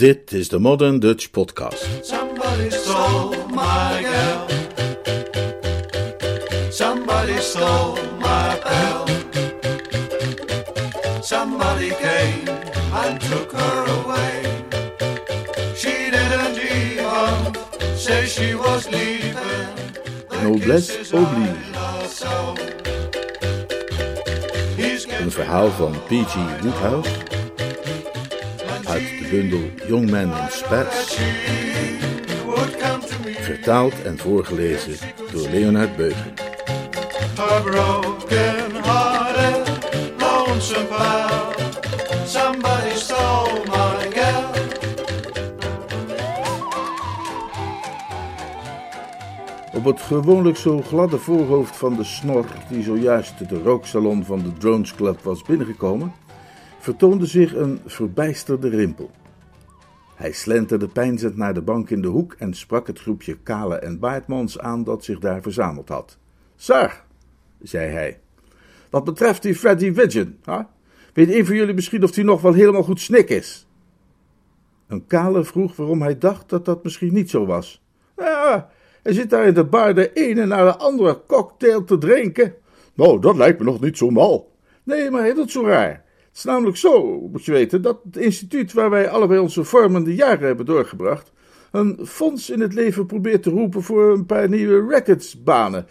Dit is de Modern Dutch Podcast. Somebody stole my girl. Somebody stole my bell. Somebody came and took her away. She didn't even say she was leaving. The Noblesse oblige. love so. He's Een verhaal van P.G. Woodhouse bundel Young Men in Spats, vertaald en voorgelezen door Leonard girl. Op het gewoonlijk zo gladde voorhoofd van de snor, die zojuist de rooksalon van de Drones Club was binnengekomen, vertoonde zich een verbijsterde rimpel. Hij slenterde peinzend naar de bank in de hoek en sprak het groepje kale en baardmans aan dat zich daar verzameld had. Sir, zei hij, wat betreft die Freddy Widgeon, hè? weet een van jullie misschien of hij nog wel helemaal goed snik is? Een kale vroeg waarom hij dacht dat dat misschien niet zo was. Ja, hij zit daar in de bar de ene na de andere cocktail te drinken. Nou, dat lijkt me nog niet zo mal. Nee, maar hij doet zo raar. Het is namelijk zo, moet je weten, dat het instituut waar wij allebei onze vormende jaren hebben doorgebracht, een fonds in het leven probeert te roepen voor een paar nieuwe recordsbanen.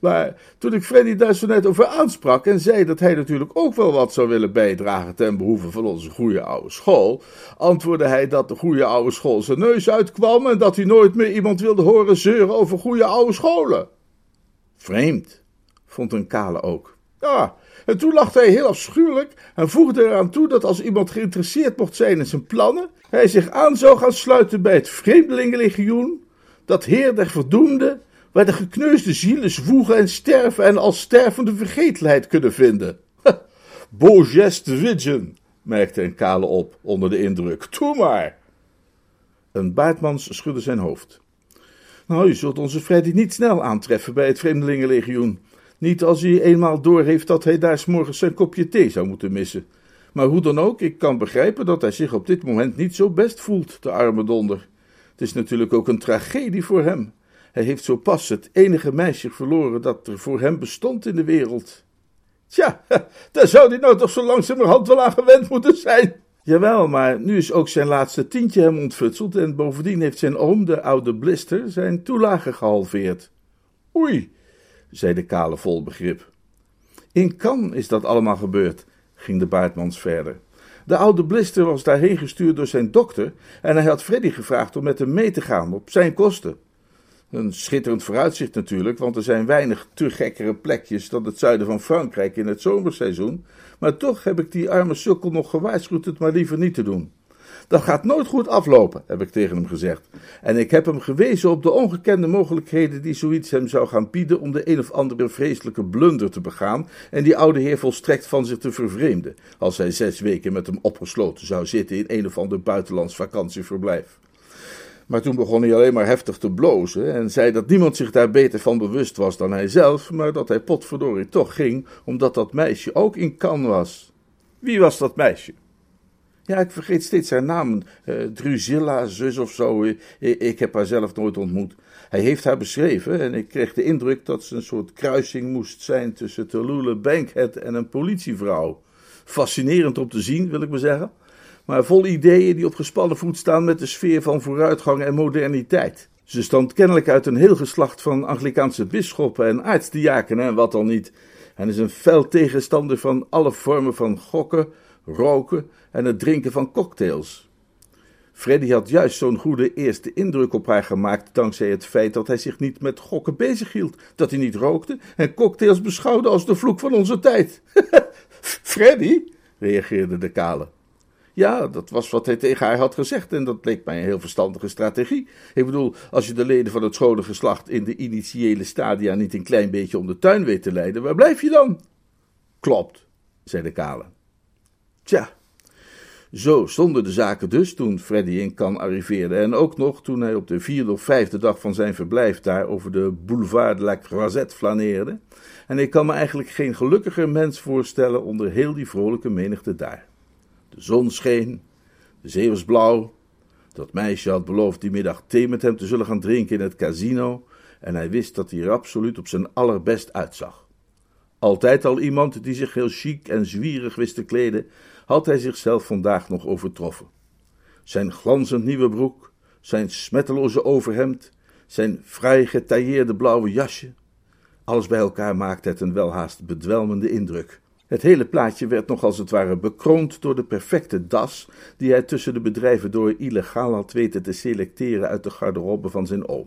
Maar toen ik Freddy daar zo net over aansprak en zei dat hij natuurlijk ook wel wat zou willen bijdragen ten behoeve van onze goede oude school, antwoordde hij dat de goede oude school zijn neus uitkwam en dat hij nooit meer iemand wilde horen zeuren over goede oude scholen. Vreemd, vond een kale ook. Ja, en toen lachte hij heel afschuwelijk en voegde eraan toe dat als iemand geïnteresseerd mocht zijn in zijn plannen, hij zich aan zou gaan sluiten bij het Vreemdelingenlegioen, dat heer der verdoemden, waar de gekneusde zielen zwoegen en sterven en als stervende vergetelheid kunnen vinden. Beau geste Widgeon, merkte een kale op onder de indruk. Doe maar. Een baardmans schudde zijn hoofd. Nou, je zult onze Freddy niet snel aantreffen bij het Vreemdelingenlegioen. Niet als hij eenmaal doorheeft dat hij daar 's morgens zijn kopje thee zou moeten missen. Maar hoe dan ook, ik kan begrijpen dat hij zich op dit moment niet zo best voelt, de arme donder. Het is natuurlijk ook een tragedie voor hem. Hij heeft zo pas het enige meisje verloren dat er voor hem bestond in de wereld. Tja, daar zou hij nou toch zo langzamerhand wel aan gewend moeten zijn. Jawel, maar nu is ook zijn laatste tientje hem ontfutseld en bovendien heeft zijn oom, de oude Blister, zijn toelage gehalveerd. Oei, zei de kale vol begrip. In Cannes is dat allemaal gebeurd, ging de baardmans verder. De oude Blister was daarheen gestuurd door zijn dokter en hij had Freddy gevraagd om met hem mee te gaan op zijn kosten. Een schitterend vooruitzicht natuurlijk, want er zijn weinig te gekkere plekjes dan het zuiden van Frankrijk in het zomerseizoen. Maar toch heb ik die arme sukkel nog gewaarschuwd het maar liever niet te doen. Dat gaat nooit goed aflopen, heb ik tegen hem gezegd. En ik heb hem gewezen op de ongekende mogelijkheden die zoiets hem zou gaan bieden om de een of andere vreselijke blunder te begaan en die oude heer volstrekt van zich te vervreemden, als hij zes weken met hem opgesloten zou zitten in een of ander buitenlands vakantieverblijf. Maar toen begon hij alleen maar heftig te blozen en zei dat niemand zich daar beter van bewust was dan hij zelf, maar dat hij potverdorie toch ging, omdat dat meisje ook in Cannes was. Wie was dat meisje? Ja, ik vergeet steeds haar naam. eh Drusilla, zus of zo. Ik, heb haar zelf nooit ontmoet. Hij heeft haar beschreven en ik kreeg de indruk dat ze een soort kruising moest zijn tussen Tallulah Bankhead en een politievrouw. Fascinerend om te zien, wil ik maar zeggen. Maar vol ideeën die op gespannen voet staan met de sfeer van vooruitgang en moderniteit. Ze stond kennelijk uit een heel geslacht van Anglikaanse bisschoppen en aartsdiakenen en wat dan niet. En is een fel tegenstander van alle vormen van gokken, roken en het drinken van cocktails. Freddy had juist zo'n goede eerste indruk op haar gemaakt dankzij het feit dat hij zich niet met gokken bezighield, dat hij niet rookte en cocktails beschouwde als de vloek van onze tijd. Freddy, reageerde de kale. Ja, dat was wat hij tegen haar had gezegd en dat leek mij een heel verstandige strategie. Ik bedoel, als je de leden van het scholengeslacht in de initiële stadia niet een klein beetje om de tuin weet te leiden, waar blijf je dan? Klopt, zei de kale. Tja, zo stonden de zaken dus toen Freddy in Cannes arriveerde en ook nog toen hij op de vierde of vijfde dag van zijn verblijf daar over de boulevard de la Croisette flaneerde. En ik kan me eigenlijk geen gelukkiger mens voorstellen onder heel die vrolijke menigte daar. De zon scheen, de zee was blauw, Dat meisje had beloofd die middag thee met hem te zullen gaan drinken in het casino en hij wist dat hij er absoluut op zijn allerbest uitzag. Altijd al iemand die zich heel chic en zwierig wist te kleden, had hij zichzelf vandaag nog overtroffen. Zijn glanzend nieuwe broek, zijn smetteloze overhemd, zijn vrij getailleerde blauwe jasje. Alles bij elkaar maakte het een welhaast bedwelmende indruk. Het hele plaatje werd nog als het ware bekroond door de perfecte das die hij tussen de bedrijven door illegaal had weten te selecteren uit de garderobe van zijn oom.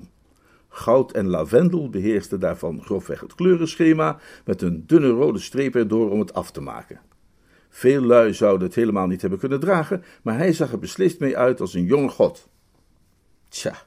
Goud en lavendel beheerste daarvan grofweg het kleurenschema, met een dunne rode streep erdoor om het af te maken. Veel lui zouden het helemaal niet hebben kunnen dragen, maar hij zag er beslist mee uit als een jonge god. Tja,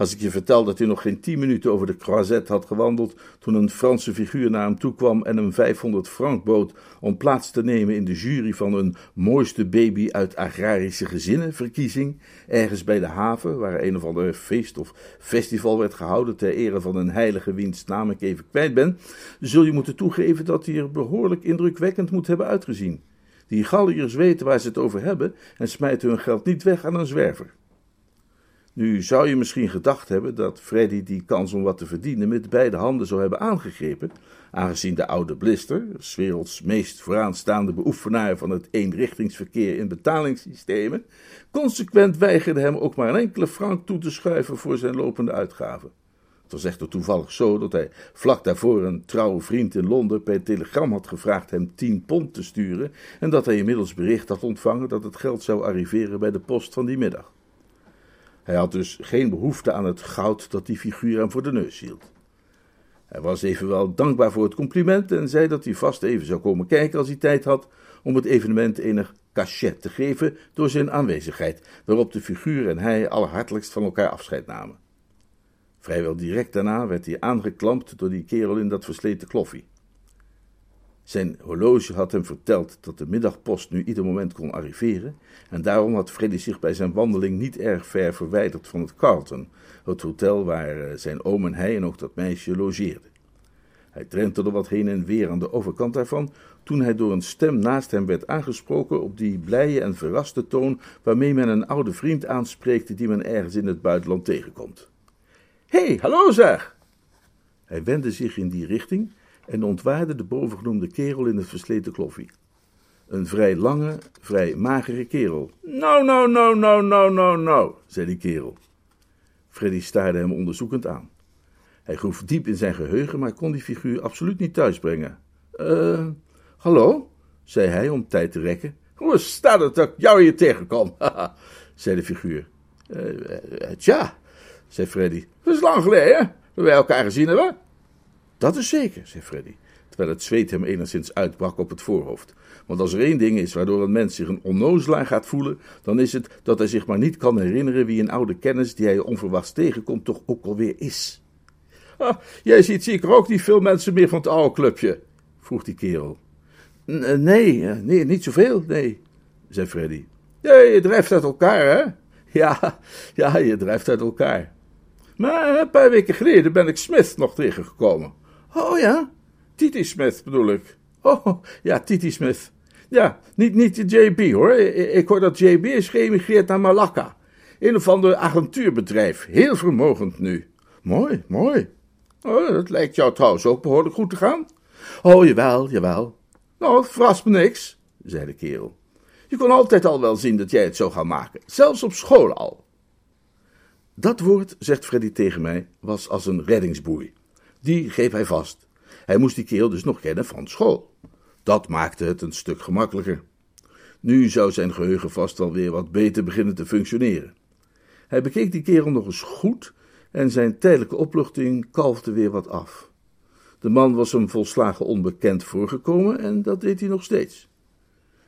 als ik je vertel dat hij nog geen tien minuten over de croisette had gewandeld toen een Franse figuur naar hem toe kwam en hem 500 frank bood om plaats te nemen in de jury van een mooiste baby uit agrarische gezinnen verkiezing, ergens bij de haven, waar een of ander feest of festival werd gehouden ter ere van een heilige wiens naam ik even kwijt ben, zul je moeten toegeven dat hij er behoorlijk indrukwekkend moet hebben uitgezien. Die Galliërs weten waar ze het over hebben en smijten hun geld niet weg aan een zwerver. Nu zou je misschien gedacht hebben dat Freddy die kans om wat te verdienen met beide handen zou hebben aangegrepen, aangezien de oude Blister, 's werelds meest vooraanstaande beoefenaar van het eenrichtingsverkeer in betalingssystemen, consequent weigerde hem ook maar een enkele frank toe te schuiven voor zijn lopende uitgaven. Het was echter toevallig zo dat hij vlak daarvoor een trouwe vriend in Londen per telegram had gevraagd hem 10 pond te sturen en dat hij inmiddels bericht had ontvangen dat het geld zou arriveren bij de post van die middag. Hij had dus geen behoefte aan het goud dat die figuur hem voor de neus hield. Hij was evenwel dankbaar voor het compliment en zei dat hij vast even zou komen kijken als hij tijd had om het evenement enig cachet te geven door zijn aanwezigheid, waarop de figuur en hij allerhartelijkst van elkaar afscheid namen. Vrijwel direct daarna werd hij aangeklampt door die kerel in dat versleten kloffie. Zijn horloge had hem verteld dat de middagpost nu ieder moment kon arriveren, en daarom had Freddy zich bij zijn wandeling niet erg ver verwijderd van het Carlton, het hotel waar eh, zijn oom en hij en ook dat meisje logeerden. Hij drentelde wat heen en weer aan de overkant daarvan, toen hij door een stem naast hem werd aangesproken op die blije en verraste toon waarmee men een oude vriend aanspreekt die men ergens in het buitenland tegenkomt. Hé, hey, hallo zeg! Hij wendde zich in die richting en ontwaarde de bovengenoemde kerel in het versleten kloffie. Een vrij lange, vrij magere kerel. Nou, nou, nou, nou, nou, nou, nou, zei die kerel. Freddy staarde hem onderzoekend aan. Hij groef diep in zijn geheugen, maar kon die figuur absoluut niet thuisbrengen. Eh, hallo, zei hij om tijd te rekken. Hoe staat het dat ik jou hier tegenkom? zei de figuur. Uh, tja, zei Freddy. Dat is lang geleden, dat wij elkaar gezien hebben. Dat is zeker, zei Freddy, terwijl het zweet hem enigszins uitbrak op het voorhoofd. Want als er één ding is waardoor een mens zich een onnozelaar gaat voelen, dan is het dat hij zich maar niet kan herinneren wie een oude kennis die hij onverwachts tegenkomt toch ook alweer is. Ah, jij ziet zeker ook niet veel mensen meer van het oude clubje, vroeg die kerel. Nee, nee, niet zoveel, nee, zei Freddy. Ja, je drijft uit elkaar, hè? Ja, ja, je drijft uit elkaar. Maar een paar weken geleden ben ik Smith nog tegengekomen. Oh ja? Titi Smith bedoel ik. Oh, ja, Titi Smith. Ja, niet, niet JB hoor. Ik, hoor dat JB is geëmigreerd naar Malakka. Een of ander agentuurbedrijf. Heel vermogend nu. Mooi, mooi. Oh, dat lijkt jou trouwens ook behoorlijk goed te gaan. Oh, jawel, jawel. Nou, het verrast me niks, zei de kerel. Je kon altijd al wel zien dat jij het zou gaan maken. Zelfs op school al. Dat woord, zegt Freddy tegen mij, was als een reddingsboei. Die greep hij vast. Hij moest die kerel dus nog kennen van school. Dat maakte het een stuk gemakkelijker. Nu zou zijn geheugen vast wel weer wat beter beginnen te functioneren. Hij bekeek die kerel nog eens goed en zijn tijdelijke opluchting kalfde weer wat af. De man was hem volslagen onbekend voorgekomen en dat deed hij nog steeds.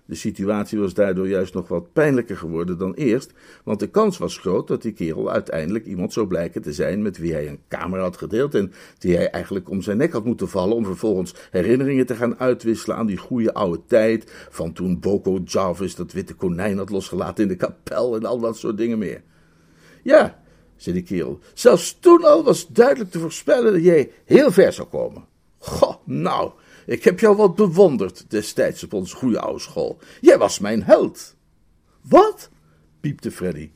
De situatie was daardoor juist nog wat pijnlijker geworden dan eerst, want de kans was groot dat die kerel uiteindelijk iemand zou blijken te zijn met wie hij een kamer had gedeeld en die hij eigenlijk om zijn nek had moeten vallen om vervolgens herinneringen te gaan uitwisselen aan die goede oude tijd, van toen Boko Jarvis dat witte konijn had losgelaten in de kapel en al dat soort dingen meer. Ja, zei die kerel, zelfs toen al was duidelijk te voorspellen dat jij heel ver zou komen. Goh, nou, ik heb jou wat bewonderd destijds op onze goede oude school. Jij was mijn held. Wat? piepte Freddy.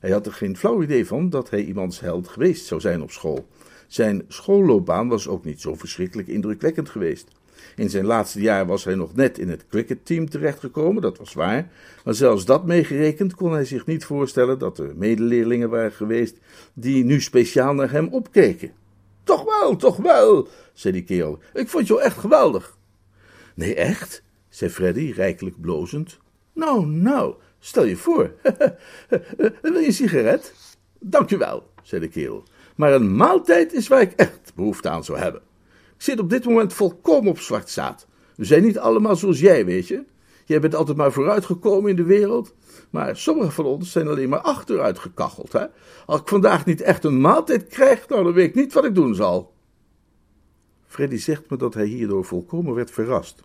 Hij had er geen flauw idee van dat hij iemands held geweest zou zijn op school. Zijn schoolloopbaan was ook niet zo verschrikkelijk indrukwekkend geweest. In zijn laatste jaar was hij nog net in het cricketteam terechtgekomen, dat was waar. Maar zelfs dat meegerekend kon hij zich niet voorstellen dat er medeleerlingen waren geweest die nu speciaal naar hem opkeken. Toch wel, toch wel, zei die kerel. Ik vond jou echt geweldig. Nee, echt? zei Freddy, rijkelijk blozend. Nou, nou, stel je voor. Wil je een sigaret? Dank je wel, zei de kerel. Maar een maaltijd is waar ik echt behoefte aan zou hebben. Ik zit op dit moment volkomen op zwart zaad. We zijn niet allemaal zoals jij, weet je. Jij bent altijd maar vooruitgekomen in de wereld. Maar sommigen van ons zijn alleen maar achteruit gekacheld. Hè? Als ik vandaag niet echt een maaltijd krijg, nou, dan weet ik niet wat ik doen zal. Freddy zegt me dat hij hierdoor volkomen werd verrast.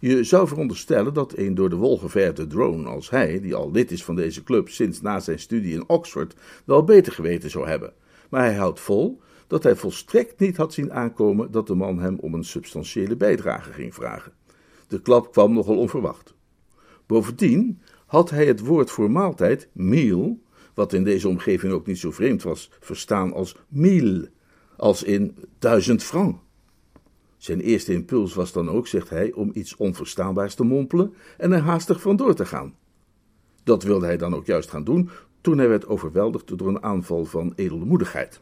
Je zou veronderstellen dat een door de wol geverfde drone als hij, die al lid is van deze club sinds na zijn studie in Oxford, wel beter geweten zou hebben. Maar hij houdt vol dat hij volstrekt niet had zien aankomen dat de man hem om een substantiële bijdrage ging vragen. De klap kwam nogal onverwacht. Bovendien had hij het woord voor maaltijd, meal, wat in deze omgeving ook niet zo vreemd was, verstaan als mille, als in duizend franc. Zijn eerste impuls was dan ook, zegt hij, om iets onverstaanbaars te mompelen en er haastig vandoor te gaan. Dat wilde hij dan ook juist gaan doen toen hij werd overweldigd door een aanval van edelmoedigheid.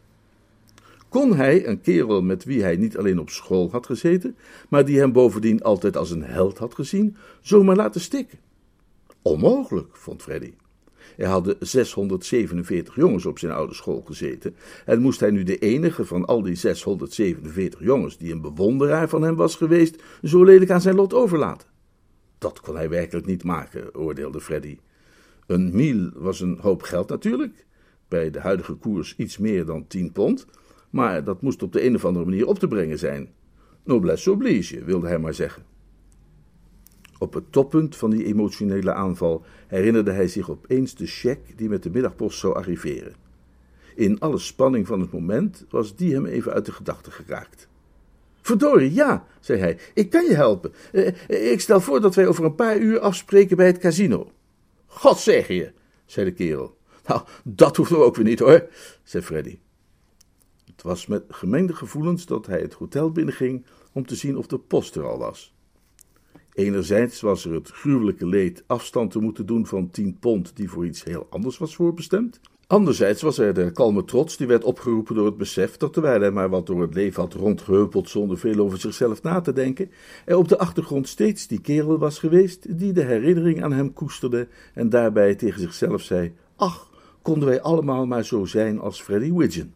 Kon hij een kerel met wie hij niet alleen op school had gezeten, maar die hem bovendien altijd als een held had gezien, zomaar laten stikken? Onmogelijk, vond Freddy. Er hadden 647 jongens op zijn oude school gezeten. En moest hij nu de enige van al die 647 jongens die een bewonderaar van hem was geweest, zo lelijk aan zijn lot overlaten? Dat kon hij werkelijk niet maken, oordeelde Freddy. Een mil was een hoop geld natuurlijk, bij de huidige koers iets meer dan 10 pond, maar dat moest op de een of andere manier op te brengen zijn. Noblesse oblige, wilde hij maar zeggen. Op het toppunt van die emotionele aanval herinnerde hij zich opeens de cheque die met de middagpost zou arriveren. In alle spanning van het moment was die hem even uit de gedachten geraakt. Verdorie, ja, zei hij, ik kan je helpen. Eh, ik stel voor dat wij over een paar uur afspreken bij het casino. God zeg je, zei de kerel. Nou, dat hoeft ook weer niet hoor, zei Freddy. Het was met gemengde gevoelens dat hij het hotel binnenging om te zien of de post er al was. Enerzijds was er het gruwelijke leed afstand te moeten doen van tien pond die voor iets heel anders was voorbestemd. Anderzijds was er de kalme trots die werd opgeroepen door het besef dat terwijl hij maar wat door het leven had rondgehuppeld zonder veel over zichzelf na te denken, er op de achtergrond steeds die kerel was geweest die de herinnering aan hem koesterde en daarbij tegen zichzelf zei: Ach, konden wij allemaal maar zo zijn als Freddy Widgeon.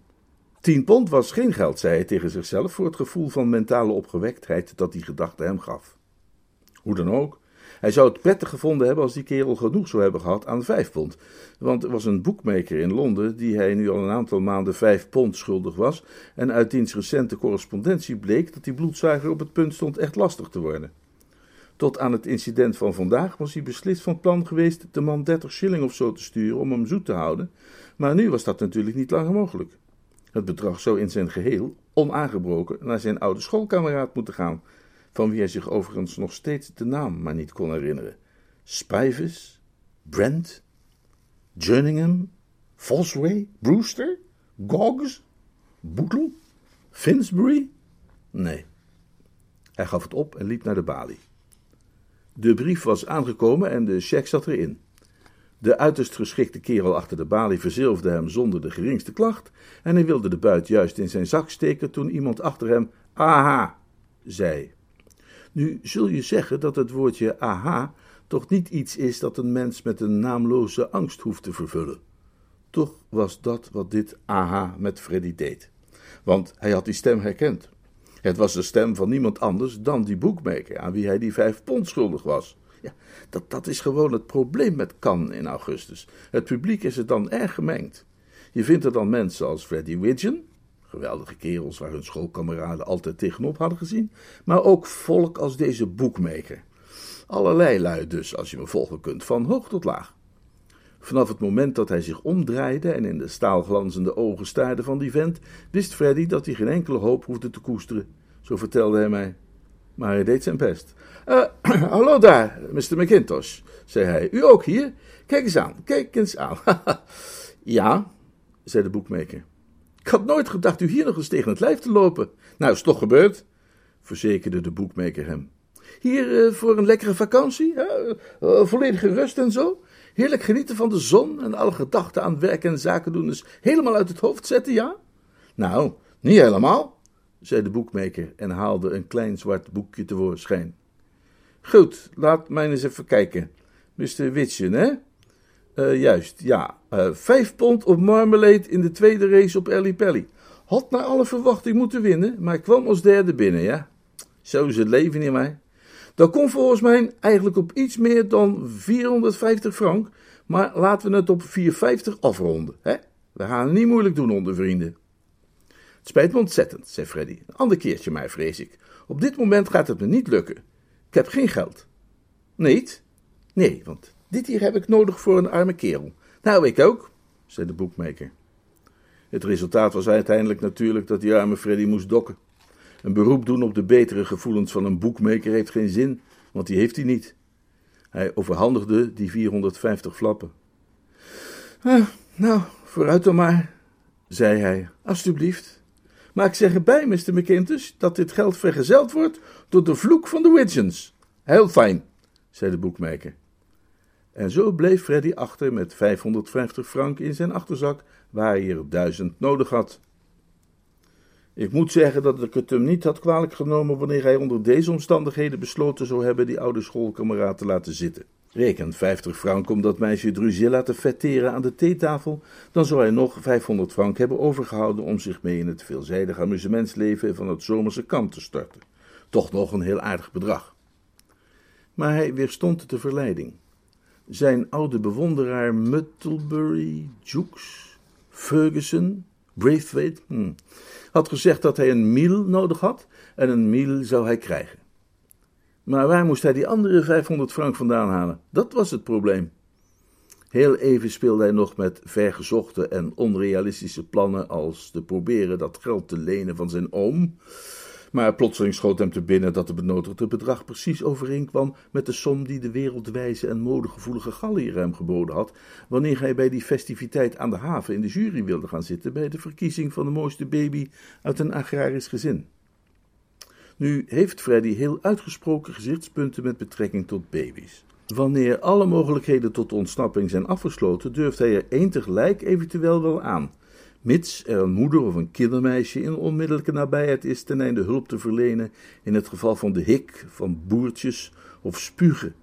Tien pond was geen geld, zei hij tegen zichzelf, voor het gevoel van mentale opgewektheid dat die gedachte hem gaf. Hoe dan ook, hij zou het prettig gevonden hebben als die kerel genoeg zou hebben gehad aan vijf pond. Want er was een boekmaker in Londen die hij nu al een aantal maanden vijf pond schuldig was. En uit diens recente correspondentie bleek dat die bloedzuiger op het punt stond echt lastig te worden. Tot aan het incident van vandaag was hij beslist van plan geweest de man 30 shilling of zo te sturen om hem zoet te houden. Maar nu was dat natuurlijk niet langer mogelijk. Het bedrag zou in zijn geheel, onaangebroken, naar zijn oude schoolkameraad moeten gaan van wie hij zich overigens nog steeds de naam maar niet kon herinneren. Spivus, Brent, Jerningham, Fosway, Brewster, Goggs, Bootle, Finsbury? Nee. Hij gaf het op en liep naar de balie. De brief was aangekomen en de cheque zat erin. De uiterst geschikte kerel achter de balie verzilfde hem zonder de geringste klacht en hij wilde de buit juist in zijn zak steken toen iemand achter hem aha zei. Nu zul je zeggen dat het woordje aha toch niet iets is dat een mens met een naamloze angst hoeft te vervullen. Toch was dat wat dit aha met Freddy deed. Want hij had die stem herkend. Het was de stem van niemand anders dan die boekmaker aan wie hij die vijf pond schuldig was. Ja, dat, dat is gewoon het probleem met Cannes in augustus. Het publiek is er dan erg gemengd. Je vindt er dan mensen als Freddy Widgeon, geweldige kerels waar hun schoolkameraden altijd tegenop hadden gezien, maar ook volk als deze boekmaker. Allerlei lui dus, als je me volgen kunt, van hoog tot laag. Vanaf het moment dat hij zich omdraaide en in de staalglanzende ogen staarde van die vent, wist Freddy dat hij geen enkele hoop hoefde te koesteren. Zo vertelde hij mij. Maar hij deed zijn best. Uh, hallo daar, Mr. McIntosh, zei hij. U ook hier? Kijk eens aan, kijk eens aan. Ja, zei de boekmaker. Ik had nooit gedacht u hier nog eens tegen het lijf te lopen. Nou, is toch gebeurd, verzekerde de boekmaker hem. Hier eh, voor een lekkere vakantie? Eh, volledige rust en zo. Heerlijk genieten van de zon en alle gedachten aan werk en zaken doen dus helemaal uit het hoofd zetten, ja? Nou, niet helemaal, zei de boekmaker en haalde een klein zwart boekje tevoorschijn. Goed, laat mij eens even kijken. Mr. Witchen, hè? Eh, juist, ja. Eh, vijf pond op marmalade in de tweede race op Ellie Pelly. Had naar alle verwachting moeten winnen, maar kwam als derde binnen, ja. Zo is het leven in mij. Dat komt volgens mij eigenlijk op iets meer dan 450 frank, maar laten we het op 450 afronden, hè? We gaan het niet moeilijk doen onder vrienden. Het spijt me ontzettend, zei Freddy. Een ander keertje maar, vrees ik. Op dit moment gaat het me niet lukken. Ik heb geen geld. Niet? Nee, want dit hier heb ik nodig voor een arme kerel. Nou, ik ook, zei de boekmaker. Het resultaat was uiteindelijk natuurlijk dat die arme Freddy moest dokken. Een beroep doen op de betere gevoelens van een boekmaker heeft geen zin, want die heeft hij niet. Hij overhandigde die 450 flappen. Ah, nou, vooruit dan maar, zei hij, alstublieft. Maar ik zeg erbij, Mr. McIntosh, dat dit geld vergezeld wordt door de vloek van de Widgeons. Heel fijn, zei de boekmaker. En zo bleef Freddy achter met 550 frank in zijn achterzak, waar hij er duizend nodig had. Ik moet zeggen dat ik het hem niet had kwalijk genomen wanneer hij onder deze omstandigheden besloten zou hebben die oude schoolkameraad te laten zitten. Reken 50 frank om dat meisje Drusilla te fetteren aan de theetafel, dan zou hij nog 500 frank hebben overgehouden om zich mee in het veelzijdig amusementsleven van het zomerse kamp te storten. Toch nog een heel aardig bedrag. Maar hij weerstond de verleiding. Zijn oude bewonderaar Muttlebury, Jukes, Ferguson, Braithwaite hm, had gezegd dat hij een mil nodig had en een mil zou hij krijgen. Maar waar moest hij die andere 500 frank vandaan halen? Dat was het probleem. Heel even speelde hij nog met vergezochte en onrealistische plannen als te proberen dat geld te lenen van zijn oom. Maar plotseling schoot hem te binnen dat de benodigde bedrag precies overeenkwam met de som die de wereldwijze en modegevoelige Gallier hem geboden had, wanneer hij bij die festiviteit aan de haven in de jury wilde gaan zitten bij de verkiezing van de mooiste baby uit een agrarisch gezin. Nu heeft Freddy heel uitgesproken gezichtspunten met betrekking tot baby's. Wanneer alle mogelijkheden tot ontsnapping zijn afgesloten, durft hij er één tegelijk eventueel wel aan, mits er een moeder of een kindermeisje in onmiddellijke nabijheid is ten einde hulp te verlenen in het geval van de hik, van boertjes of spugen.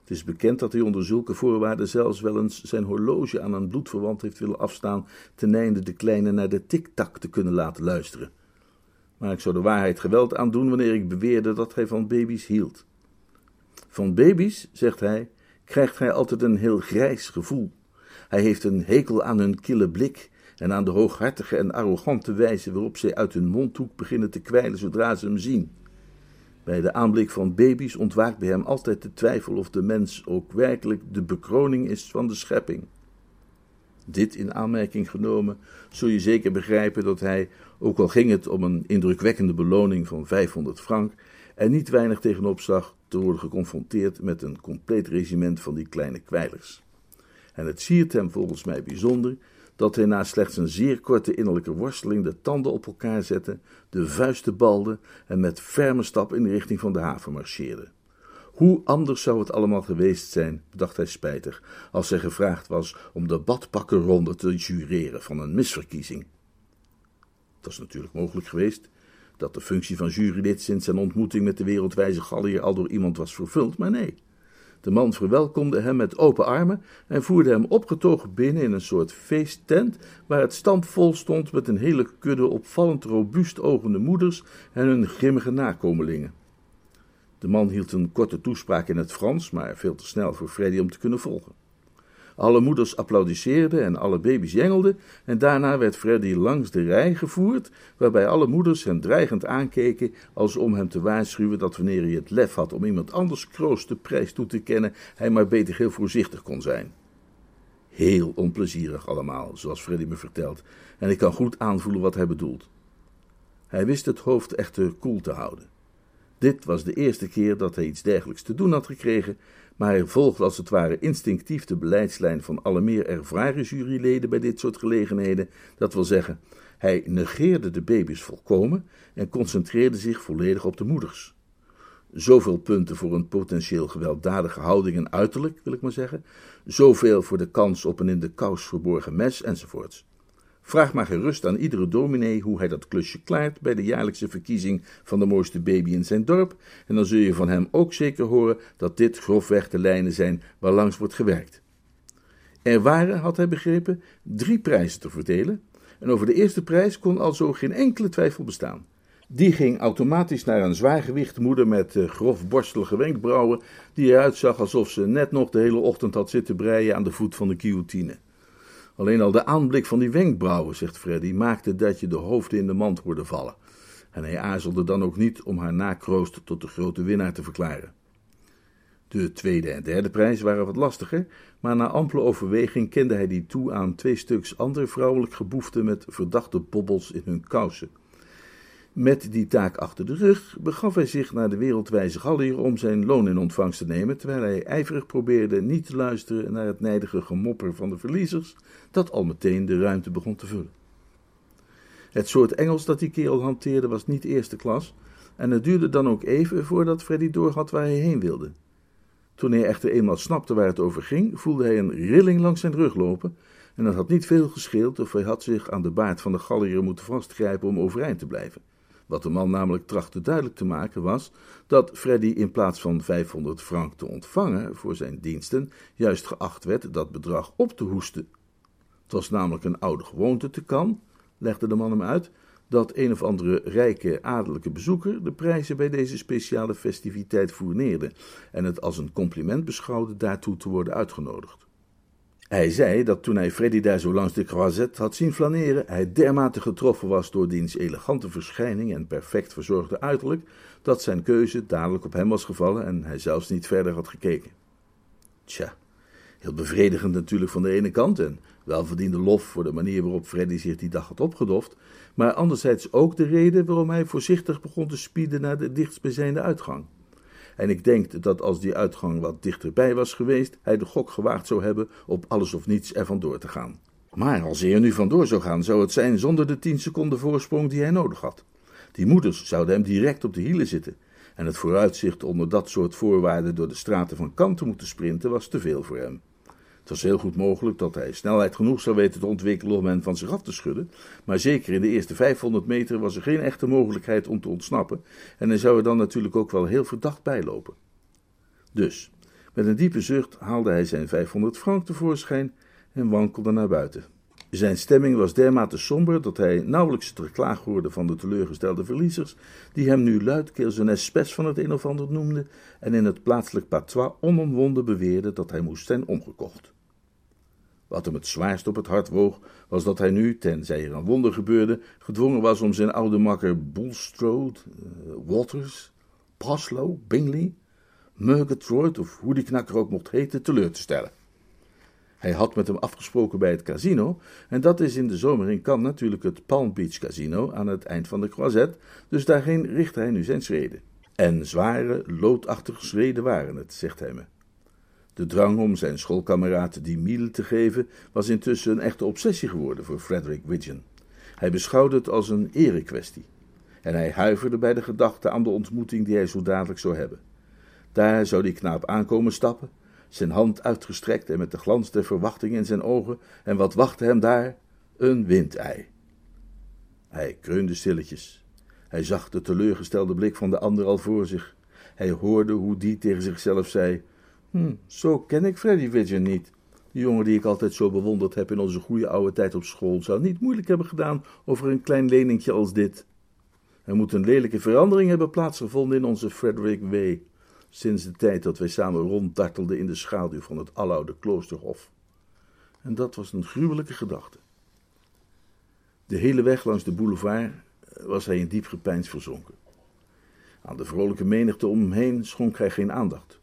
Het is bekend dat hij onder zulke voorwaarden zelfs wel eens zijn horloge aan een bloedverwant heeft willen afstaan ten einde de kleine naar de tik-tak te kunnen laten luisteren maar ik zou de waarheid geweld aandoen wanneer ik beweerde dat hij van baby's hield. Van baby's, zegt hij, krijgt hij altijd een heel grijs gevoel. Hij heeft een hekel aan hun kille blik en aan de hooghartige en arrogante wijze waarop zij uit hun mondhoek beginnen te kwijlen zodra ze hem zien. Bij de aanblik van baby's ontwaakt bij hem altijd de twijfel of de mens ook werkelijk de bekroning is van de schepping. Dit in aanmerking genomen, zul je zeker begrijpen dat hij, ook al ging het om een indrukwekkende beloning van 500 frank, er niet weinig tegenop zag te worden geconfronteerd met een compleet regiment van die kleine kwijlers. En het siert hem volgens mij bijzonder dat hij na slechts een zeer korte innerlijke worsteling de tanden op elkaar zette, de vuisten balde en met ferme stap in de richting van de haven marcheerde. Hoe anders zou het allemaal geweest zijn, dacht hij spijtig, als hij gevraagd was om de badpakkenronde te jureren van een misverkiezing. Het was natuurlijk mogelijk geweest dat de functie van jurylid sinds zijn ontmoeting met de wereldwijze Gallier al door iemand was vervuld, maar nee. De man verwelkomde hem met open armen en voerde hem opgetogen binnen in een soort feesttent, waar het stampvol stond met een hele kudde opvallend robuust ogende moeders en hun grimmige nakomelingen. De man hield een korte toespraak in het Frans, maar veel te snel voor Freddy om te kunnen volgen. Alle moeders applaudisseerden en alle baby's jengelden, en daarna werd Freddy langs de rij gevoerd, waarbij alle moeders hem dreigend aankeken, als om hem te waarschuwen dat wanneer hij het lef had om iemand anders kroost de prijs toe te kennen, hij maar beter heel voorzichtig kon zijn. Heel onplezierig allemaal, zoals Freddy me vertelt, en ik kan goed aanvoelen wat hij bedoelt. Hij wist het hoofd echter koel te houden. Dit was de eerste keer dat hij iets dergelijks te doen had gekregen, maar hij volgde als het ware instinctief de beleidslijn van alle meer ervaren juryleden bij dit soort gelegenheden. Dat wil zeggen, hij negeerde de baby's volkomen en concentreerde zich volledig op de moeders. Zoveel punten voor een potentieel gewelddadige houding en uiterlijk, wil ik maar zeggen. Zoveel voor de kans op een in de kous verborgen mes enzovoorts. Vraag maar gerust aan iedere dominee hoe hij dat klusje klaart bij de jaarlijkse verkiezing van de mooiste baby in zijn dorp, en dan zul je van hem ook zeker horen dat dit grofweg de lijnen zijn waarlangs wordt gewerkt. Er waren, had hij begrepen, drie prijzen te verdelen, en over de eerste prijs kon al zo geen enkele twijfel bestaan. Die ging automatisch naar een zwaargewicht moeder met uh, grof borstelige wenkbrauwen, die eruit zag alsof ze net nog de hele ochtend had zitten breien aan de voet van de guillotine. Alleen al de aanblik van die wenkbrauwen, zegt Freddy, maakte dat je de hoofden in de mand hoorde vallen. En hij aarzelde dan ook niet om haar nakroost tot de grote winnaar te verklaren. De tweede en derde prijs waren wat lastiger, maar na ampele overweging kende hij die toe aan twee stuks andere vrouwelijk geboeften met verdachte bobbels in hun kousen. Met die taak achter de rug begaf hij zich naar de wereldwijze gallier om zijn loon in ontvangst te nemen, terwijl hij ijverig probeerde niet te luisteren naar het nijdige gemopper van de verliezers, dat al meteen de ruimte begon te vullen. Het soort Engels dat die kerel hanteerde was niet eerste klas, en het duurde dan ook even voordat Freddy doorhad waar hij heen wilde. Toen hij echter eenmaal snapte waar het over ging, voelde hij een rilling langs zijn rug lopen, en het had niet veel gescheeld of hij had zich aan de baard van de gallier moeten vastgrijpen om overeind te blijven. Wat de man namelijk trachtte duidelijk te maken was dat Freddy in plaats van 500 frank te ontvangen voor zijn diensten, juist geacht werd dat bedrag op te hoesten. Het was namelijk een oude gewoonte te kan, legde de man hem uit, dat een of andere rijke adellijke bezoeker de prijzen bij deze speciale festiviteit fourneerde en het als een compliment beschouwde daartoe te worden uitgenodigd. Hij zei dat toen hij Freddy daar zo langs de croisette had zien flaneren, hij dermate getroffen was door diens elegante verschijning en perfect verzorgde uiterlijk, dat zijn keuze dadelijk op hem was gevallen en hij zelfs niet verder had gekeken. Tja, heel bevredigend natuurlijk van de ene kant en welverdiende lof voor de manier waarop Freddy zich die dag had opgedoft, maar anderzijds ook de reden waarom hij voorzichtig begon te spieden naar de dichtstbijzijnde uitgang. En ik denk dat als die uitgang wat dichterbij was geweest, hij de gok gewaagd zou hebben op alles of niets ervan door te gaan. Maar als hij er nu vandoor zou gaan, zou het zijn zonder de tien seconden voorsprong die hij nodig had. Die moeders zouden hem direct op de hielen zitten. En het vooruitzicht onder dat soort voorwaarden door de straten van Kant te moeten sprinten was te veel voor hem. Het was heel goed mogelijk dat hij snelheid genoeg zou weten te ontwikkelen om hen van zich af te schudden, maar zeker in de eerste 500 meter was er geen echte mogelijkheid om te ontsnappen en hij zou er dan natuurlijk ook wel heel verdacht bijlopen. Dus, met een diepe zucht haalde hij zijn 500 frank tevoorschijn en wankelde naar buiten. Zijn stemming was dermate somber dat hij nauwelijks het geklaag hoorde van de teleurgestelde verliezers, die hem nu luidkeels een espes van het een of ander noemden en in het plaatselijk patois onomwonden beweerden dat hij moest zijn omgekocht. Wat hem het zwaarst op het hart woog, was dat hij nu, tenzij er een wonder gebeurde, gedwongen was om zijn oude makker Bulstrode, uh, Waters, Paslow, Bingley, Murgatroyd, of hoe die knakker ook mocht heten, teleur te stellen. Hij had met hem afgesproken bij het casino, en dat is in de zomer in Cannes natuurlijk het Palm Beach Casino aan het eind van de croisette, dus daarheen richt hij nu zijn schreden. En zware, loodachtige schreden waren het, zegt hij me. De drang om zijn schoolkameraad die miele te geven was intussen een echte obsessie geworden voor Frederick Widgeon. Hij beschouwde het als een erekwestie. En hij huiverde bij de gedachte aan de ontmoeting die hij zo dadelijk zou hebben. Daar zou die knaap aankomen stappen, zijn hand uitgestrekt en met de glans der verwachting in zijn ogen, en wat wachtte hem daar? Een windei. Hij kreunde stilletjes. Hij zag de teleurgestelde blik van de ander al voor zich. Hij hoorde hoe die tegen zichzelf zei: Hm, zo ken ik Freddy Widgeon niet. Die jongen die ik altijd zo bewonderd heb in onze goede oude tijd op school, zou niet moeilijk hebben gedaan over een klein leningje als dit. Er moet een lelijke verandering hebben plaatsgevonden in onze Frederick W. Sinds de tijd dat wij samen ronddartelden in de schaduw van het aloude kloosterhof. En dat was een gruwelijke gedachte. De hele weg langs de boulevard was hij in diep gepeins verzonken. Aan de vrolijke menigte om hem heen schonk hij geen aandacht.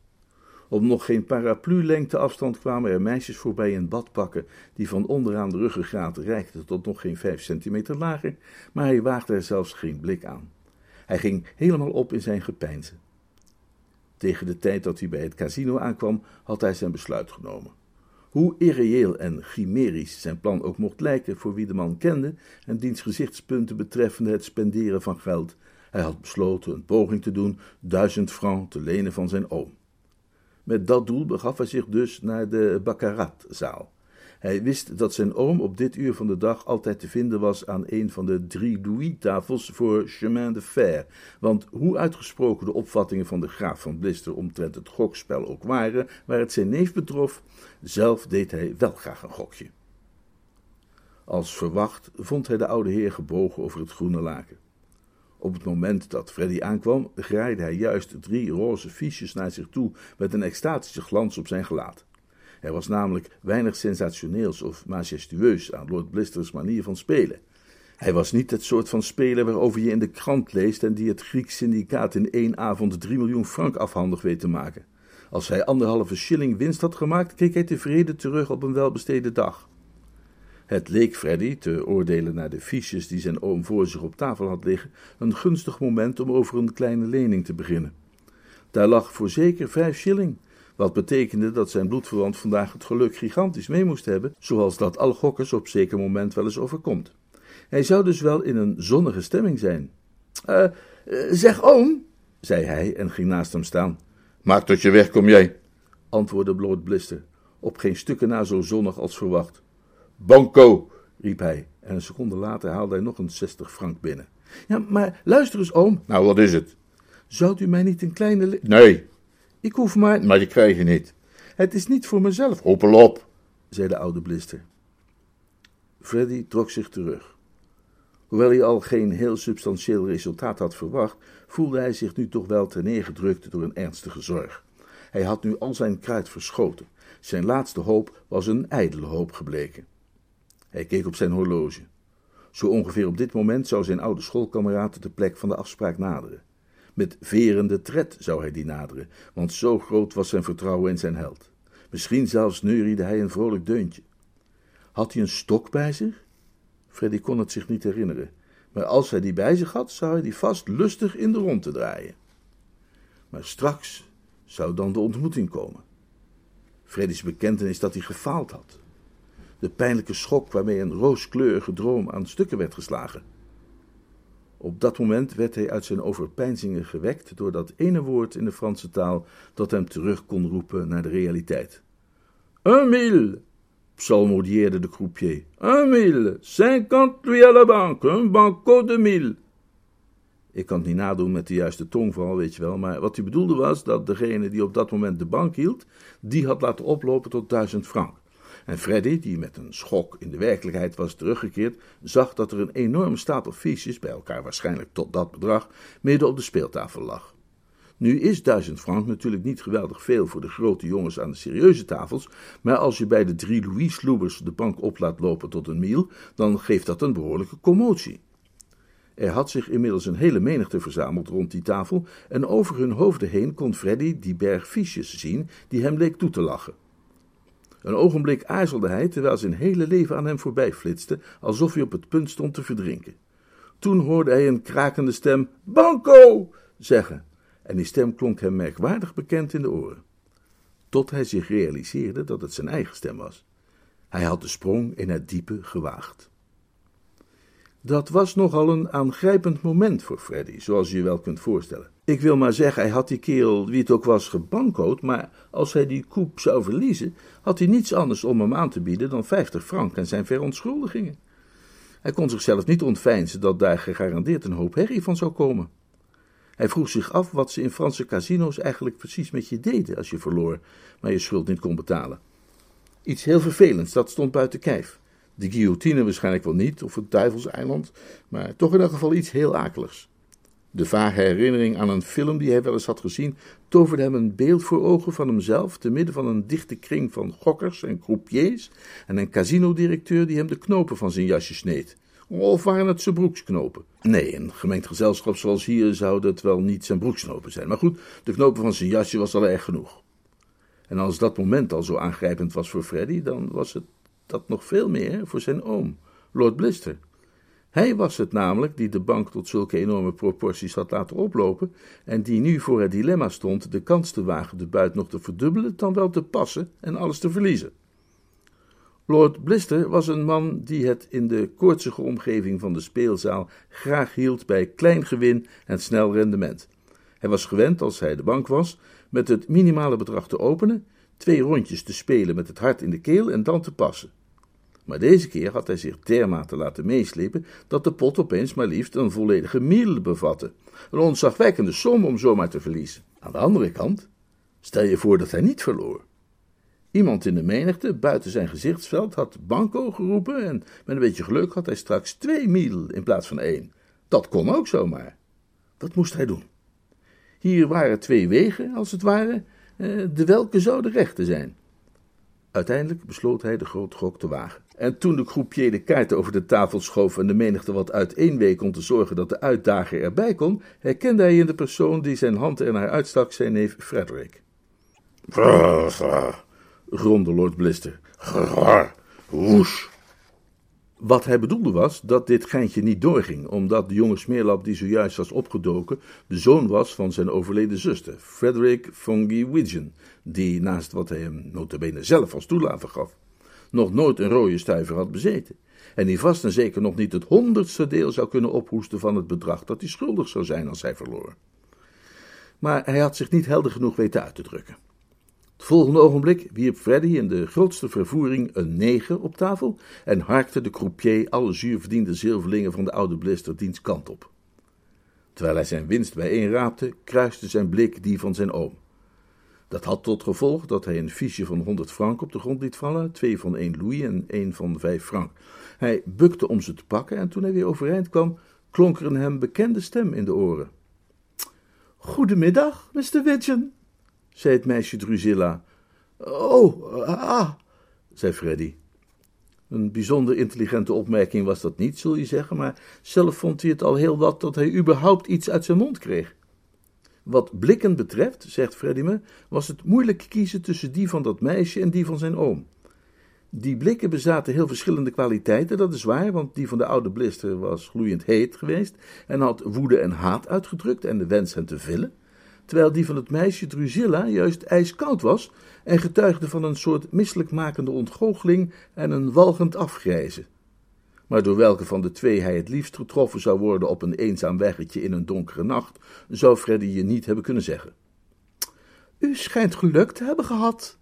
Op nog geen paraplu-lengte afstand kwamen er meisjes voorbij in badpakken, die van onderaan de ruggengraat reikten tot nog geen vijf centimeter lager, maar hij waagde er zelfs geen blik aan. Hij ging helemaal op in zijn gepeinzen. Tegen de tijd dat hij bij het casino aankwam, had hij zijn besluit genomen. Hoe irreëel en chimerisch zijn plan ook mocht lijken voor wie de man kende en diens gezichtspunten betreffende het spenderen van geld, hij had besloten een poging te doen duizend francs te lenen van zijn oom. Met dat doel begaf hij zich dus naar de baccaratzaal. Hij wist dat zijn oom op dit uur van de dag altijd te vinden was aan een van de drie Louis-tafels voor chemin de fer. Want hoe uitgesproken de opvattingen van de graaf van Blister omtrent het gokspel ook waren, waar het zijn neef betrof, zelf deed hij wel graag een gokje. Als verwacht vond hij de oude heer gebogen over het groene laken. Op het moment dat Freddy aankwam, graaide hij juist drie roze fiches naar zich toe met een extatische glans op zijn gelaat. Er was namelijk weinig sensationeels of majestueus aan Lord Blister's manier van spelen. Hij was niet het soort van speler waarover je in de krant leest en die het Grieks syndicaat in één avond drie miljoen frank afhandig weet te maken. Als hij anderhalve shilling winst had gemaakt, keek hij tevreden terug op een welbesteden dag. Het leek Freddy, te oordelen naar de fiches die zijn oom voor zich op tafel had liggen, een gunstig moment om over een kleine lening te beginnen. Daar lag voorzeker vijf shilling, wat betekende dat zijn bloedverwant vandaag het geluk gigantisch mee moest hebben, zoals dat alle gokkers op zeker moment wel eens overkomt. Hij zou dus wel in een zonnige stemming zijn. Uh, zeg oom, zei hij en ging naast hem staan. Maak tot je weg, kom jij, antwoordde Lord Blister, op geen stukken na zo zonnig als verwacht. Banco, riep hij, en een seconde later haalde hij nog een zestig frank binnen. Ja, maar luister eens, oom. Nou, wat is het? Zou u mij niet een kleine... Nee. Ik hoef maar... Maar die krijg je niet. Het is niet voor mezelf. Hoppel op, zei de oude blister. Freddy trok zich terug. Hoewel hij al geen heel substantieel resultaat had verwacht, voelde hij zich nu toch wel terneergedrukt door een ernstige zorg. Hij had nu al zijn kruid verschoten. Zijn laatste hoop was een ijdele hoop gebleken. Hij keek op zijn horloge. Zo ongeveer op dit moment zou zijn oude schoolkameraad de plek van de afspraak naderen. Met verende tred zou hij die naderen, want zo groot was zijn vertrouwen in zijn held. Misschien zelfs neuriede hij een vrolijk deuntje. Had hij een stok bij zich? Freddy kon het zich niet herinneren, maar als hij die bij zich had, zou hij die vast lustig in de rondte draaien. Maar straks zou dan de ontmoeting komen. Freddy's bekentenis dat hij gefaald had. De pijnlijke schok waarmee een rooskleurige droom aan stukken werd geslagen. Op dat moment werd hij uit zijn overpeinzingen gewekt door dat ene woord in de Franse taal dat hem terug kon roepen naar de realiteit. Un mille, psalmodieerde de croupier. Un mille, cinquante louis à la banque, un banco de mille. Ik kan het niet nadoen met de juiste tongval, weet je wel, maar wat hij bedoelde was dat degene die op dat moment de bank hield, die had laten oplopen tot duizend frank. En Freddy, die met een schok in de werkelijkheid was teruggekeerd, zag dat er een enorme stapel fiches, bij elkaar waarschijnlijk tot dat bedrag, midden op de speeltafel lag. Nu is duizend frank natuurlijk niet geweldig veel voor de grote jongens aan de serieuze tafels, maar als je bij de drie Louis-sloebers de bank op laat lopen tot een miel, dan geeft dat een behoorlijke commotie. Er had zich inmiddels een hele menigte verzameld rond die tafel, en over hun hoofden heen kon Freddy die berg fiches zien die hem leek toe te lachen. Een ogenblik aarzelde hij, terwijl zijn hele leven aan hem voorbij flitste, alsof hij op het punt stond te verdrinken. Toen hoorde hij een krakende stem Banco zeggen, en die stem klonk hem merkwaardig bekend in de oren. Tot hij zich realiseerde dat het zijn eigen stem was. Hij had de sprong in het diepe gewaagd. Dat was nogal een aangrijpend moment voor Freddy, zoals je je wel kunt voorstellen. Ik wil maar zeggen, hij had die kerel, wie het ook was, gebankoot, maar als hij die koep zou verliezen, had hij niets anders om hem aan te bieden dan vijftig frank en zijn verontschuldigingen. Hij kon zichzelf niet ontveinzen dat daar gegarandeerd een hoop herrie van zou komen. Hij vroeg zich af wat ze in Franse casino's eigenlijk precies met je deden als je verloor, maar je schuld niet kon betalen. Iets heel vervelends, dat stond buiten kijf. De guillotine waarschijnlijk wel niet, of het duivelseiland, maar toch in elk geval iets heel akeligs. De vage herinnering aan een film die hij wel eens had gezien, toverde hem een beeld voor ogen van hemzelf, te midden van een dichte kring van gokkers en croupiers en een casinodirecteur die hem de knopen van zijn jasje sneed. Of waren het zijn broeksknopen? Nee, een gemengd gezelschap zoals hier zou dat wel niet zijn broeksknopen zijn. Maar goed, de knopen van zijn jasje was al erg genoeg. En als dat moment al zo aangrijpend was voor Freddy, dan was het dat nog veel meer voor zijn oom, Lord Blister. Hij was het namelijk die de bank tot zulke enorme proporties had laten oplopen en die nu voor het dilemma stond de kans te wagen de buit nog te verdubbelen, dan wel te passen en alles te verliezen. Lord Blister was een man die het in de koortsige omgeving van de speelzaal graag hield bij klein gewin en snel rendement. Hij was gewend, als hij de bank was, met het minimale bedrag te openen, twee rondjes te spelen met het hart in de keel en dan te passen. Maar deze keer had hij zich dermate laten meeslepen dat de pot opeens maar liefst een volledige middel bevatte. Een onzagwekkende som om zomaar te verliezen. Aan de andere kant, stel je voor dat hij niet verloor. Iemand in de menigte, buiten zijn gezichtsveld, had banco geroepen en met een beetje geluk had hij straks twee middel in plaats van één. Dat kon ook zomaar. Wat moest hij doen? Hier waren twee wegen, als het ware, eh, de welke zou de rechte zijn. Uiteindelijk besloot hij de grote gok te wagen. En toen de croupier de kaarten over de tafel schoof en de menigte wat uiteenweek om te zorgen dat de uitdager erbij kon, herkende hij in de persoon die zijn hand er naar uitstak zijn neef Frederick. gromde Lord Blister. Woes. Wat hij bedoelde was dat dit geintje niet doorging, omdat de jonge smeerlap die zojuist was opgedoken de zoon was van zijn overleden zuster, Frederick Fungi Widgeon, die naast wat hij hem notabene zelf als toelave gaf, nog nooit een rode stuiver had bezeten, en die vast en zeker nog niet het honderdste deel zou kunnen ophoesten van het bedrag dat hij schuldig zou zijn als hij verloor. Maar hij had zich niet helder genoeg weten uit te drukken. Het volgende ogenblik wierp Freddy in de grootste vervoering een negen op tafel en harkte de croupier alle zuurverdiende zilverlingen van de oude blister diens kant op. Terwijl hij zijn winst bijeenraapte, kruiste zijn blik die van zijn oom. Dat had tot gevolg dat hij een fiche van 100 frank op de grond liet vallen, twee van 1 louis en één van 5 frank. Hij bukte om ze te pakken en toen hij weer overeind kwam, klonk er een hem bekende stem in de oren. Goedemiddag, Mr. Widgeon, zei het meisje Drusilla. Oh, ah, zei Freddy. Een bijzonder intelligente opmerking was dat niet, zul je zeggen, maar zelf vond hij het al heel wat dat hij überhaupt iets uit zijn mond kreeg. Wat blikken betreft, zegt Freddy me, was het moeilijk kiezen tussen die van dat meisje en die van zijn oom. Die blikken bezaten heel verschillende kwaliteiten, dat is waar, want die van de oude blister was gloeiend heet geweest en had woede en haat uitgedrukt en de wens hen te villen terwijl die van het meisje Drusilla juist ijskoud was en getuigde van een soort misselijkmakende ontgoocheling en een walgend afgrijzen. Maar door welke van de twee hij het liefst getroffen zou worden op een eenzaam weggetje in een donkere nacht, zou Freddy je niet hebben kunnen zeggen. U schijnt geluk te hebben gehad,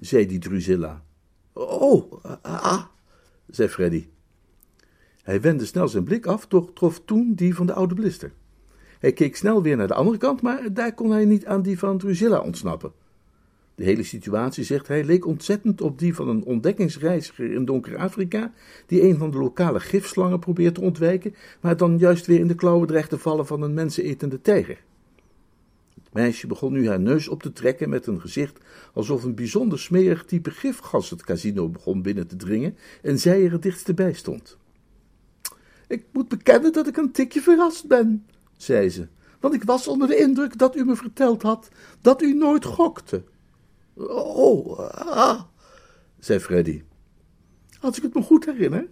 zei die Drusilla. Oh, ah, zei Freddy. Hij wendde snel zijn blik af, doch trof toen die van de oude blister. Hij keek snel weer naar de andere kant, maar daar kon hij niet aan die van Drusilla ontsnappen. De hele situatie, zegt hij, leek ontzettend op die van een ontdekkingsreiziger in donker Afrika, die een van de lokale gifslangen probeert te ontwijken, maar dan juist weer in de klauwen dreigt te vallen van een mensenetende tijger. Het meisje begon nu haar neus op te trekken met een gezicht alsof een bijzonder smerig type gifgas het casino begon binnen te dringen en zij er het dichtst bij stond. Ik moet bekennen dat ik een tikje verrast ben, zei ze, want ik was onder de indruk dat u me verteld had dat u nooit gokte. Oh, ah, zei Freddy. Als ik het me goed herinner,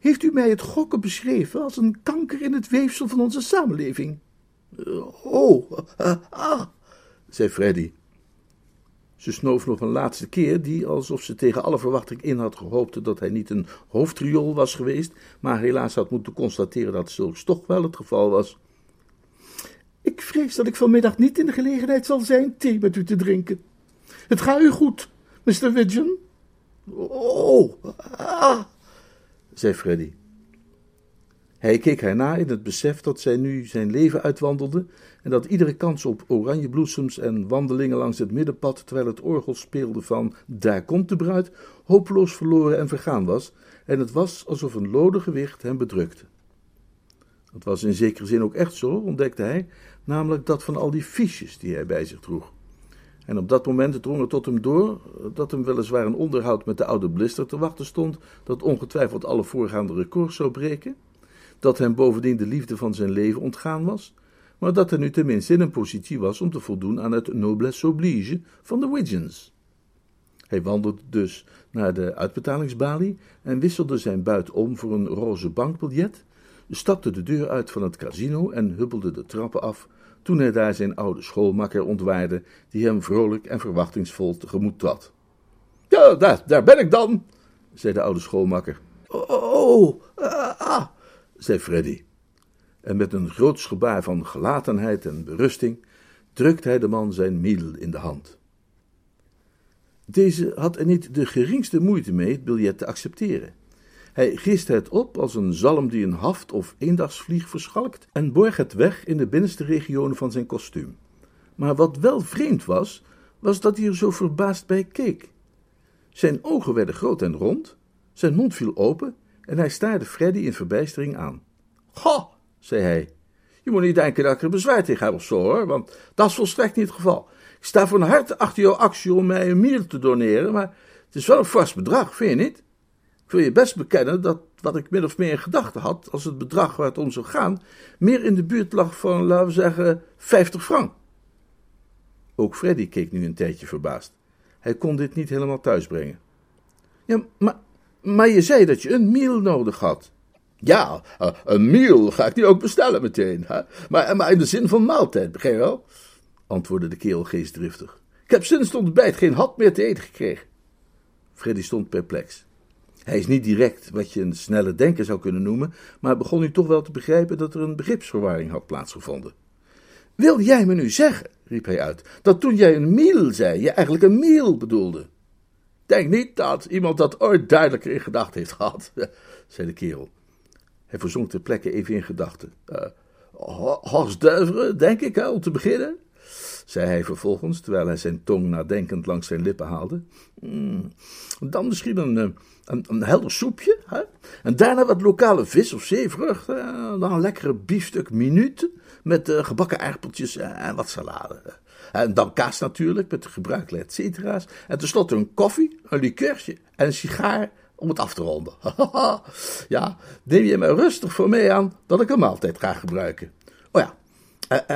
heeft u mij het gokken beschreven als een kanker in het weefsel van onze samenleving. Oh, ah, zei Freddy. Ze snoof nog een laatste keer, die alsof ze tegen alle verwachting in had gehoopt dat hij niet een hoofdriool was geweest, maar helaas had moeten constateren dat zulks toch wel het geval was. Ik vrees dat ik vanmiddag niet in de gelegenheid zal zijn thee met u te drinken. Het gaat u goed, Mr. Widgeon? Oh, ah, zei Freddy. Hij keek haar na in het besef dat zij nu zijn leven uitwandelde en dat iedere kans op oranje bloesems en wandelingen langs het middenpad terwijl het orgel speelde van Daar komt de bruid hopeloos verloren en vergaan was en het was alsof een lode gewicht hem bedrukte. Dat was in zekere zin ook echt zo, ontdekte hij, namelijk dat van al die fiches die hij bij zich droeg. En op dat moment drong er tot hem door dat hem weliswaar een onderhoud met de oude blister te wachten stond, dat ongetwijfeld alle voorgaande records zou breken, dat hem bovendien de liefde van zijn leven ontgaan was, maar dat hij nu tenminste in een positie was om te voldoen aan het noblesse oblige van de Widgeons. Hij wandelde dus naar de uitbetalingsbalie en wisselde zijn buit om voor een roze bankbiljet, stapte de deur uit van het casino en huppelde de trappen af toen hij daar zijn oude schoolmakker ontwaarde, die hem vrolijk en verwachtingsvol tegemoet trad. Ja, daar, daar ben ik dan, zei de oude schoolmakker. Oh, oh ah, ah, zei Freddy. En met een groots gebaar van gelatenheid en berusting drukte hij de man zijn middel in de hand. Deze had er niet de geringste moeite mee het biljet te accepteren. Hij giste het op als een zalm die een haft of eendagsvlieg verschalkt en borg het weg in de binnenste regionen van zijn kostuum. Maar wat wel vreemd was, was dat hij er zo verbaasd bij keek. Zijn ogen werden groot en rond, zijn mond viel open en hij staarde Freddy in verbijstering aan. Goh, zei hij, je moet niet denken dat ik er bezwaar tegen heb of zo hoor, want dat is volstrekt niet het geval. Ik sta van harte achter jouw actie om mij een mier te doneren, maar het is wel een vast bedrag, vind je niet? Ik wil je best bekennen dat wat ik min of meer in gedachten had, als het bedrag waar het om zou gaan, meer in de buurt lag van, laten we zeggen, 50 frank. Ook Freddy keek nu een tijdje verbaasd. Hij kon dit niet helemaal thuisbrengen. Ja, maar, maar je zei dat je een miel nodig had. Ja, eh, een miel ga ik nu ook bestellen meteen. Hè? Maar, in de zin van maaltijd, begrijp je wel? antwoordde de kerel geestdriftig. Ik heb sinds het ontbijt geen had meer te eten gekregen. Freddy stond perplex. Hij is niet direct wat je een snelle denker zou kunnen noemen, maar begon nu toch wel te begrijpen dat er een begripsverwarring had plaatsgevonden. Wil jij me nu zeggen, riep hij uit, dat toen jij een miel zei, je eigenlijk een miel bedoelde? Denk niet dat iemand dat ooit duidelijker in gedachten heeft gehad, zei de kerel. Hij verzonk ter plekke even in gedachten. Uh, denk ik, hè, om te beginnen zei hij vervolgens, terwijl hij zijn tong nadenkend langs zijn lippen haalde. Mm, dan misschien een, eh, een, een, helder soepje, hè? en daarna wat lokale vis of zeevrucht, uh, dan een lekkere biefstuk minuut met uh, gebakken aardappeltjes en wat salade. En dan kaas natuurlijk, met de gebruikelijke et cetera's. En tenslotte een koffie, een likeurtje en een sigaar om het af te ronden. ja, neem je me rustig voor mee aan dat ik een maaltijd ga gebruiken. Oh ja,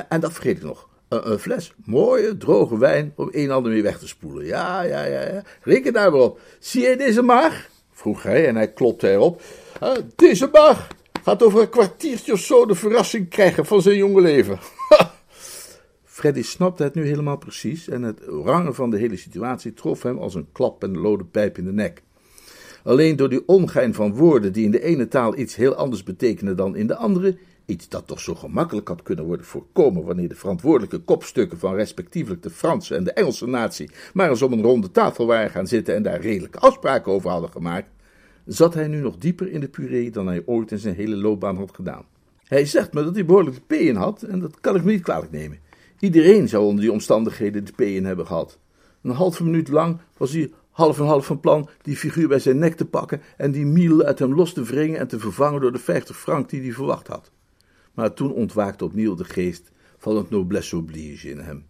en dat vergeet ik nog een, fles mooie, droge wijn om een en ander mee weg te spoelen. Ja, ja, ja, ja. Reken daar maar op. Zie je deze maag? vroeg hij en hij klopte erop. Uh, deze maag gaat over een kwartiertje of zo de verrassing krijgen van zijn jonge leven. Freddy snapte het nu helemaal precies en het rangen van de hele situatie trof hem als een klap en een lode pijp in de nek. Alleen door die ongein van woorden die in de ene taal iets heel anders betekenen dan in de andere, Iets dat toch zo gemakkelijk had kunnen worden voorkomen wanneer de verantwoordelijke kopstukken van respectievelijk de Franse en de Engelse natie maar eens om een ronde tafel waren gaan zitten en daar redelijke afspraken over hadden gemaakt, zat hij nu nog dieper in de puree dan hij ooit in zijn hele loopbaan had gedaan. Hij zegt me dat hij behoorlijk de in had en dat kan ik me niet kwalijk nemen. Iedereen zou onder die omstandigheden de in hebben gehad. Een halve minuut lang was hij half en half van plan die figuur bij zijn nek te pakken en die miel uit hem los te wringen en te vervangen door de vijftig frank die hij verwacht had maar toen ontwaakte opnieuw de geest van het noblesse oblige in hem.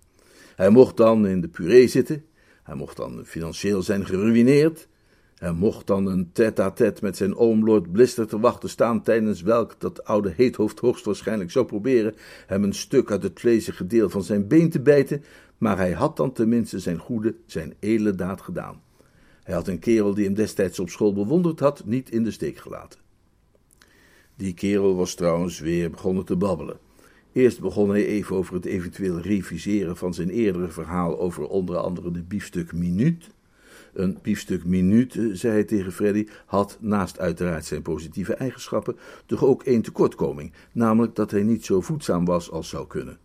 Hij mocht dan in de puree zitten, hij mocht dan financieel zijn geruineerd, hij mocht dan een tête-à-tête met zijn oom Lord Blister te wachten staan, tijdens welk dat oude heethoofd hoogstwaarschijnlijk zou proberen hem een stuk uit het vlezige deel van zijn been te bijten, maar hij had dan tenminste zijn goede, zijn edele daad gedaan. Hij had een kerel die hem destijds op school bewonderd had, niet in de steek gelaten. Die kerel was trouwens weer begonnen te babbelen. Eerst begon hij even over het eventueel reviseren van zijn eerdere verhaal over onder andere de biefstuk minuut. Een biefstuk minuut, eh, zei hij tegen Freddy, had naast uiteraard zijn positieve eigenschappen toch ook één tekortkoming, namelijk dat hij niet zo voedzaam was als zou kunnen.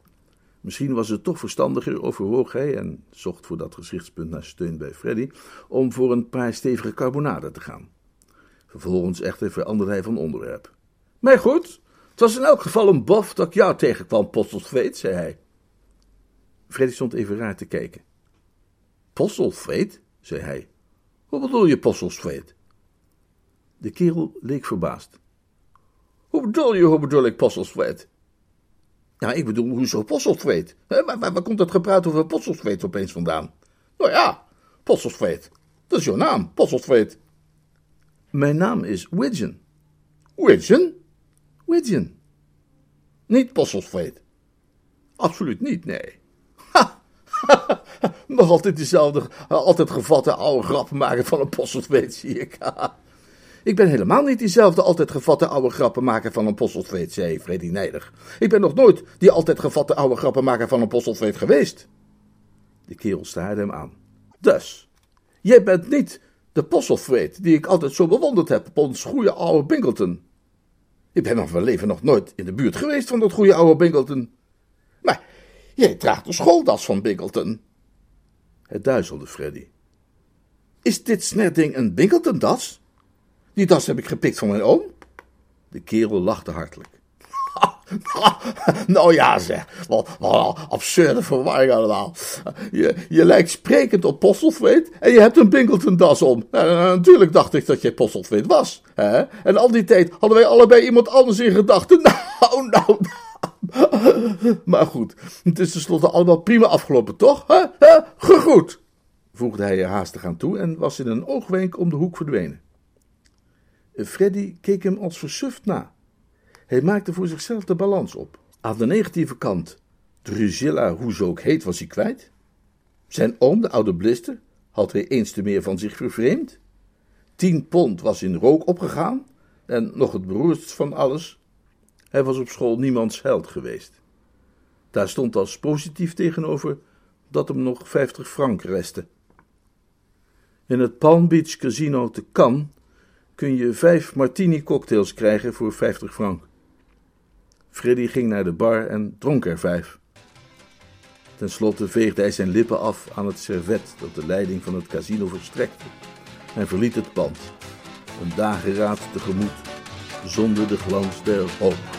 Misschien was het toch verstandiger, overwoog hij, en zocht voor dat gezichtspunt naar steun bij Freddy, om voor een paar stevige carbonade te gaan. Vervolgens echter veranderde hij van onderwerp. Maar goed, het was in elk geval een bof dat ik jou tegenkwam, Postelfeet, zei hij. Freddy stond even raar te kijken. Postelfeet, zei hij. Hoe bedoel je Postelfeet? De kerel leek verbaasd. Hoe bedoel je, hoe bedoel ik Postelfeet? Ja, ik bedoel, hoezo Postelfeet? Waar, waar, waar komt dat gepraat over Postelfeet opeens vandaan? Nou ja, Postelfeet. Dat is jouw naam, Postelfeet. Mijn naam is Widgeon. Widgeon? Widgeon. Niet Postlethwaite. Absoluut niet, nee. Ha! Nog altijd dezelfde, altijd gevatte oude grappen maken van een Postlethwaite, zie ik. Ik ben helemaal niet diezelfde altijd gevatte oude grappenmaker van een postelvreet, zei Freddy nijdig. Ik ben nog nooit die altijd gevatte oude grappenmaker van een postelvreet geweest. De kerel staarde hem aan. Dus, jij bent niet de postelvreet die ik altijd zo bewonderd heb op ons goede oude Binkleton. Ik ben van mijn leven nog nooit in de buurt geweest van dat goede oude Binkleton. Maar jij draagt de schooldas van Binkleton. Het duizelde Freddy. Is dit snerding een Binkleton-das? Die das heb ik gepikt van mijn oom. De kerel lachte hartelijk. nou ja, zeg. Wat, wat absurde verwarring allemaal. Je, je lijkt sprekend op Postelvreet en je hebt een Binkleton-das om. En, eh, natuurlijk dacht ik dat jij Postelvreet was. Hè? En al die tijd hadden wij allebei iemand anders in gedachten. Nou, nou, nou. Maar goed, het is tenslotte allemaal prima afgelopen, toch? Hè? Hè? Gegroet, voegde hij er haastig aan toe en was in een oogwenk om de hoek verdwenen. Freddy keek hem als versuft na. Hij maakte voor zichzelf de balans op. Aan de negatieve kant, Drusilla, hoe ze ook heet, was hij kwijt. Zijn oom, de oude blister, had hij eens te meer van zich vervreemd. Tien pond was in rook opgegaan. En nog het beroerdst van alles, hij was op school niemands held geweest. Daar stond als positief tegenover dat hem nog 50 frank restte. In het Palm Beach Casino te Cannes kun je vijf martini cocktails krijgen voor 50 frank. Freddy ging naar de bar en dronk er vijf. Ten slotte veegde hij zijn lippen af aan het servet dat de leiding van het casino verstrekte en verliet het pand, een dageraad tegemoet, zonder de glans der hoop.